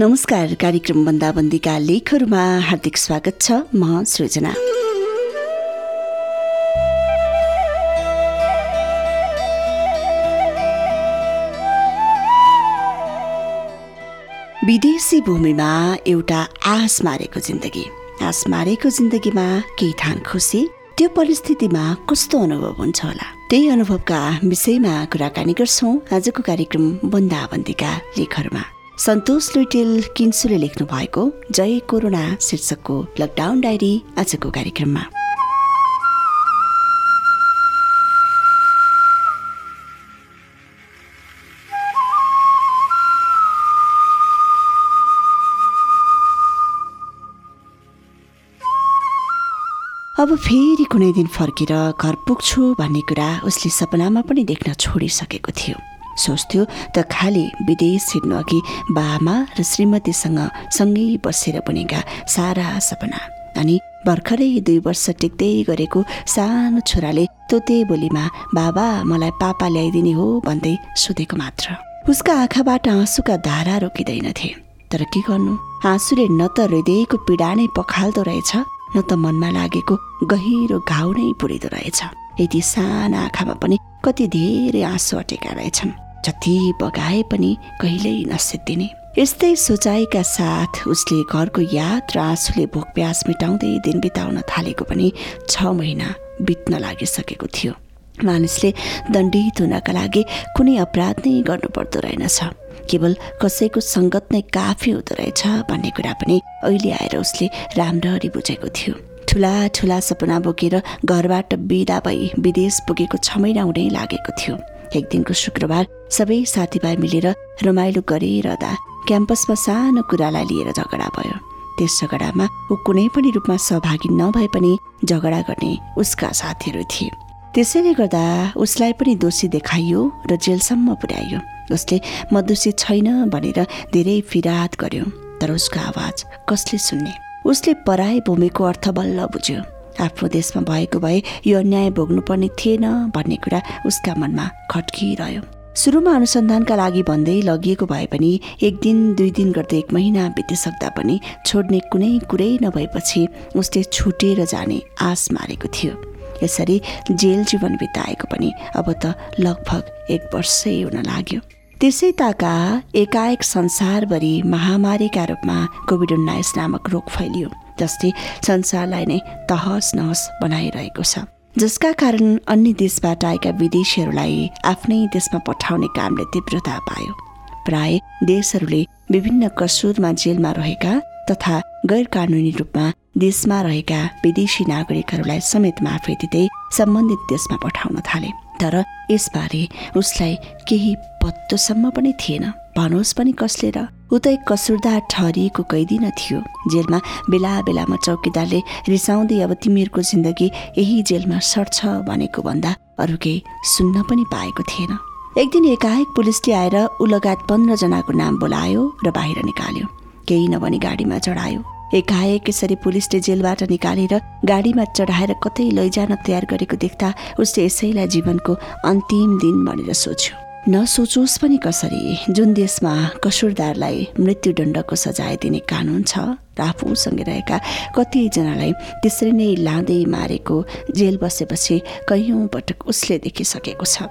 नमस्कार कार्यक्रम बन्दाबन्दीका लेखहरूमा हार्दिक स्वागत छ म सृजना। विदेशी भूमिमा एउटा आस मारेको जिन्दगी। आस मारेको जिन्दगीमा केही थान खुसी त्यो परिस्थितिमा कस्तो अनुभव हुन्छ होला? त्यही अनुभवका विषयमा कुराकानी गर्छौँ आजको कार्यक्रम बन्दाबन्दीका लेखहरूमा। सन्तोष लुइटेल किन्सुले लेख्नु भएको जय कोरोना शीर्षकको लकडाउन डायरी आजको कार्यक्रममा। अब फेरि कुनै दिन फर्केर घर पुग्छु भन्ने कुरा उसले सपनामा पनि देख्न छोडिसकेको थियो। सोच्थ्यो त खालि विदेश हिँड्नु अघि बामा र श्रीमतीसँग सँगै बसेर बुनेका सारा सपना। अनि भर्खरै दुई वर्ष टेक्दै गरेको सानो छोराले तोते बोलीमा बाबा मलाई पापा ल्याइदिने हो भन्दै सोधेको मात्र। उसका आँखाबाट आँसुका धारा रोकिँदैनथे। तर के गर्नु? आँसुले न त हृदयको पीडा नै पखाल्दो रहेछ न त मनमा लागेको गहिरो घाउ नै पुरिँदो रहेछ। यति साना आँखामा पनि कति धेरै आँसु अटेका रहेछन्। जति बगाए पनि कहिल्यै नसिद्धिने यस्तै सोचाइका साथ उसले घरको याद र आँसुले भोक प्यास मेटाउँदै दिन बिताउन थालेको पनि छ महिना बित्न लागिसकेको थियो। मानिसले दण्डित हुनका लागि कुनै अपराध नै गर्नु पर्दो रहेनछ। केवल कसैको सङ्गत नै काफी हुँदो रहेछ भन्ने कुरा पनि अहिले आएर उसले राम्ररी बुझेको थियो। ठुला ठुला सपना बोकेर घरबाट बिदा भई विदेश पुगेको छ महिना हुँदै लागेको थियो। एक दिनको शुक्रबार सबै साथीभाइ मिलेर रमाइलो गरिरहँदा क्याम्पसमा सानो कुरालाई लिएर झगडा भयो। त्यस झगडामा ऊ कुनै पनि रूपमा सहभागी नभए पनि झगडा गर्ने उसका साथीहरू थिए। त्यसैले गर्दा उसलाई पनि दोषी देखाइयो र जेलसम्म पुर्याइयो। उसले म दोषी छैन भनेर धेरै फिराद गर्यो तर उसको आवाज कसले सुन्ने? उसले पराई भूमिको अर्थ बल्ल बुझ्यो। आफ्नो देशमा भएको भए यो अन्याय भोग्नुपर्ने थिएन भन्ने कुरा उसका मनमा खट्किरह्यो सुरुमा अनुसन्धानका लागि भन्दै लगिएको भए पनि एक दिन दुई दिन गर्दै एक महिना बितिसक्दा पनि छोड्ने कुनै कुरै नभएपछि उसले छुटेर जाने आश मारेको थियो। यसरी जेल जीवन बिताएको पनि अब त लगभग एक वर्षै हुन लाग्यो। त्यसै ताका एकाएक संसारभरि महामारीका रूपमा कोभिड उन्नाइस नामक रोग फैलियो। जसले संसारलाई नै तहस नहस बनाइरहेको छ। जसका कारण अन्य देशबाट आएका विदेशीहरूलाई आफ्नै देशमा पठाउने कामले तीव्रता पायो। प्राय देशहरूले विभिन्न कसुरमा जेलमा रहेका तथा गैर कानुनी रूपमा देशमा रहेका विदेशी नागरिकहरूलाई समेत माफी दिँदै सम्बन्धित देशमा पठाउन थाले। तर यसबारे उसलाई केही पत्तोसम्म पनि थिएन। भनोस् पनि कसले र ऊ त एक कसुरदार ठहरिएको कैदी न थियो जेलमा बेला बेलामा चौकीदारले रिसाउँदै अब तिमीहरूको जिन्दगी यही जेलमा सर्छ भनेको भन्दा अरू केही सुन्न पनि पाएको थिएन। एक दिन एकाएक पुलिसले आएर ऊ लगायत पन्ध्रजनाको नाम बोलायो र बाहिर निकाल्यो। केही नभनी गाडीमा चढायो। एकाएक यसरी पुलिसले जेलबाट निकालेर गाडीमा चढाएर कतै लैजान तयार गरेको देख्दा उसले यसैलाई जीवनको अन्तिम दिन भनेर सोच्यो। नसोचोस् पनि कसरी जुन देशमा कसुरदारलाई मृत्युदण्डको सजाय दिने कानुन छ र आफूसँग रहेका कतिजनालाई त्यसरी नै लाँदै मारेको जेल बसेपछि कैयौँ पटक उसले देखिसकेको छ।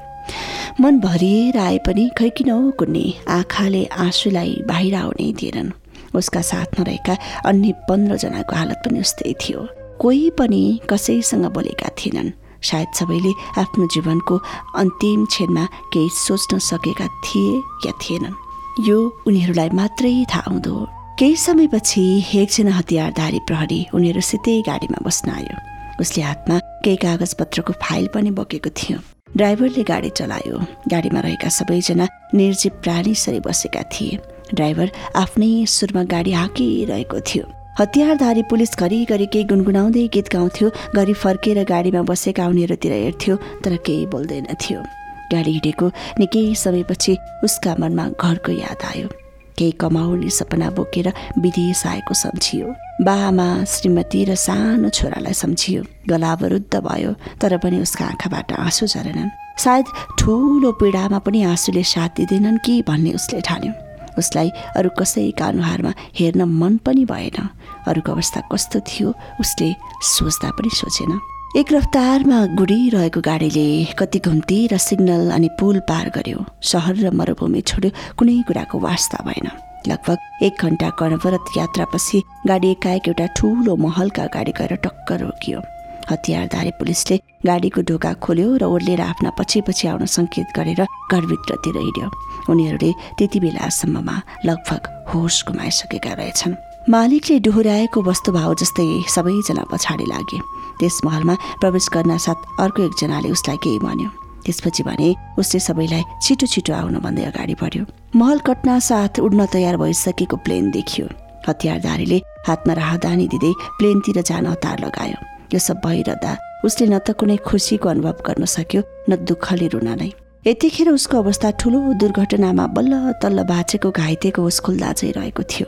मन भरिएर आए पनि खै किन कुन्ने? आँखाले आँसुलाई बाहिर आउने दिएनन् उसका साथमा रहेका अन्य पन्ध्रजनाको हालत पनि उस्तै थियो। कोही पनि कसैसँग बोलेका थिएनन्। सायद सबैले आफ्नो जीवनको अन्तिम क्षणमा केही सोच्न सकेका थिए या थिएनन्। यो उनीहरूलाई मात्रै थाहा हुँदो केही समयपछि एकजना हतियारधारी प्रहरी उनीहरूसितै गाडीमा बस्न आयो। उसले हातमा केही कागजपत्रको फाइल पनि बोकेको थियो। ड्राइभरले गाडी चलायो। गाडीमा रहेका सबैजना निर्जीव प्राणीसरी बसेका थिए। ड्राइभर आफ्नै सुरमा गाडी हाँकिरहेको थियो। हतियारधारी पुलिस घरिघरि केही गुनगुनाउँदै गीत गाउँथ्यो घरि फर्केर गाडीमा बसेका उनीहरूतिर हेर्थ्यो तर केही बोल्दैन थियो। गाडी हिँडेको निकै समयपछि उसका मनमा घरको याद आयो। केही कमाउने सपना बोकेर विदेश आएको सम्झियो। बाआमा श्रीमती र सानो छोरालाई सम्झियो। गला अवरुद्ध भयो तर पनि उसका आँखाबाट आँसु झरेनन्। सायद ठुलो पीडामा पनि आँसुले साथ दिँदैनन् कि भन्ने उसले ठान्यो। उसलाई अरू कसैका अनुहारमा हेर्न मन पनि भएन। अरूको अवस्था कस्तो थियो उसले सोच्दा पनि सोचेन। एक रफ्तारमा गुडिरहेको गाडीले कति घुम्ती र सिग्नल अनि पुल पार गर्यो। सहर र मरुभूमि छोड्यो कुनै कुराको वास्ता भएन। लगभग एक घन्टा कर्णवरत यात्रापछि गाडी एकाएक एउटा ठुलो महलका गाडी गएर टक्कर रोकियो। हतियारधारी पुलिसले गाडीको ढोका खोल्यो र ओर्लिएर आफ्ना पछि पछि आउन सङ्केत गरेर घरभित्रतिर हिँड्यो। उनीहरूले त्यति बेलासम्ममा लगभग होस गुमाइसकेका रहेछन्। मालिकले डोहोऱ्याएको वस्तुभाव जस्तै सबैजना पछाडि लागे। त्यस महलमा प्रवेश गर्न साथ अर्को एकजनाले उसलाई केही भन्यो। त्यसपछि भने उसले सबैलाई छिटो छिटो आउनु भन्दै अगाडि बढ्यो। महल कट्ना साथ उड्न तयार भइसकेको प्लेन देखियो। हतियारधारीले हातमा राहदानी दिँदै प्लेनतिर जान हतार लगायो। यो सब भइरहँदा उसले न त कुनै खुसीको अनुभव गर्न सक्यो न दुःखले रुन नै। यतिखेर उसको अवस्था ठुलो दुर्घटनामा बल्ल तल्ल बाँचेको घाइतेको होस खुल्दा चाहिँ रहेको थियो।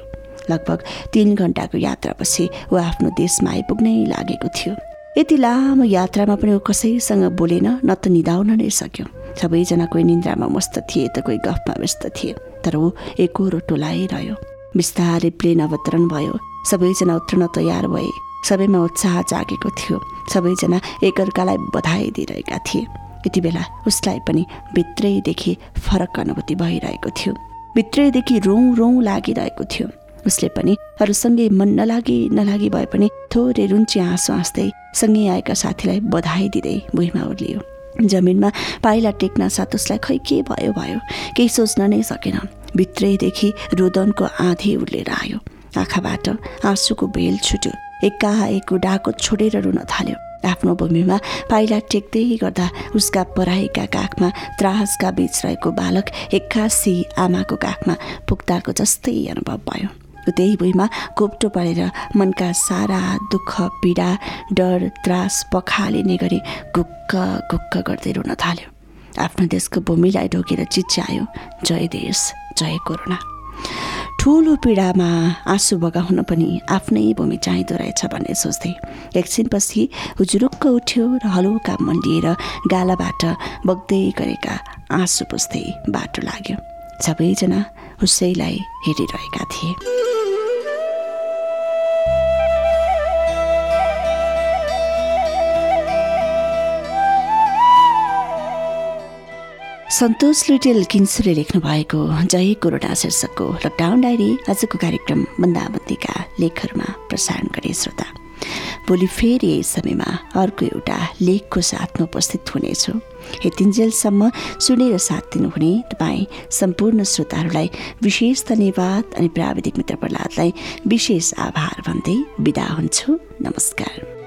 लगभग तिन घन्टाको यात्रापछि ऊ आफ्नो देशमा आइपुग्नै लागेको थियो। यति लामो यात्रामा पनि ऊ कसैसँग बोलेन न त निधाउन नै सक्यो। सबैजना कोही निन्द्रामा मस्त थिए त कोही गफमा व्यस्त थिए तर ऊ एकहोरो टोलाइरह्यो बिस्तारै प्लेन अवतरण भयो। सबैजना उत्रन तयार भए। सबैमा उत्साह जागेको थियो। सबैजना एकअर्कालाई बधाई दिइरहेका थिए। यति बेला उसलाई पनि भित्रैदेखि फरक अनुभूति भइरहेको थियो। भित्रैदेखि रौँ रौँ लागिरहेको थियो। उसले पनि अरूसँगै मन नलागी नलागी भए पनि थोरै रुन्ची हाँसो हाँस्दै सँगै आएका साथीलाई बधाई दिँदै भुइँमा उर्लियो जमिनमा पाइला टेक्न साथ उसलाई खै के भयो भयो? केही सोच्न नै सकेन। भित्रैदेखि रोदनको आँधी उर्लेर आयो। आँखाबाट आँसुको बेल छुट्यो। एकाएक डाको छोडेर रुन थाल्यो। आफ्नो भूमिमा पाइला टेक्दै गर्दा उसका पराईका काखमा त्रासका बीच रहेको बालक एक्कासी आमाको काखमा पुग्दाको जस्तै अनुभव भयो। त्यही भुइँमा कोप्टो परेर मनका सारा दुःख पीडा डर त्रास पखालिने गरी गुक्क गुक्क गर्दै रुन थाल्यो। आफ्नो देशको भूमिलाई ढोकेर चिच्यायो। जय देश जय कोरोना। ठुलो पीडामा आँसु बगाउन पनि आफ्नै भूमि चाहिँदो रहेछ भन्ने सोच्दै एकछिनपछि हुजुरुक्क उठ्यो र हलुका मन लिएर गालाबाट बग्दै गरेका आँसु पुस्दै बाटो लाग्यो। सबैजना उसैलाई हेरिरहेका थिए। सन्तोष लुटेल किन्सुले लेख्नु भएको जय कोरोना शीर्षकको लकडाउन डायरी आजको कार्यक्रम बन्दाबन्दीका लेखहरूमा प्रसारण गरे श्रोता। भोलि फेरि यही समयमा अर्को एउटा लेखको साथमा उपस्थित हुनेछु। यतिन्जेलसम्म सुनेर साथ दिनुहुने तपाईँ सम्पूर्ण श्रोताहरूलाई विशेष धन्यवाद अनि प्राविधिक मित्र प्रहलादलाई विशेष आभार भन्दै बिदा हुन्छु। नमस्कार।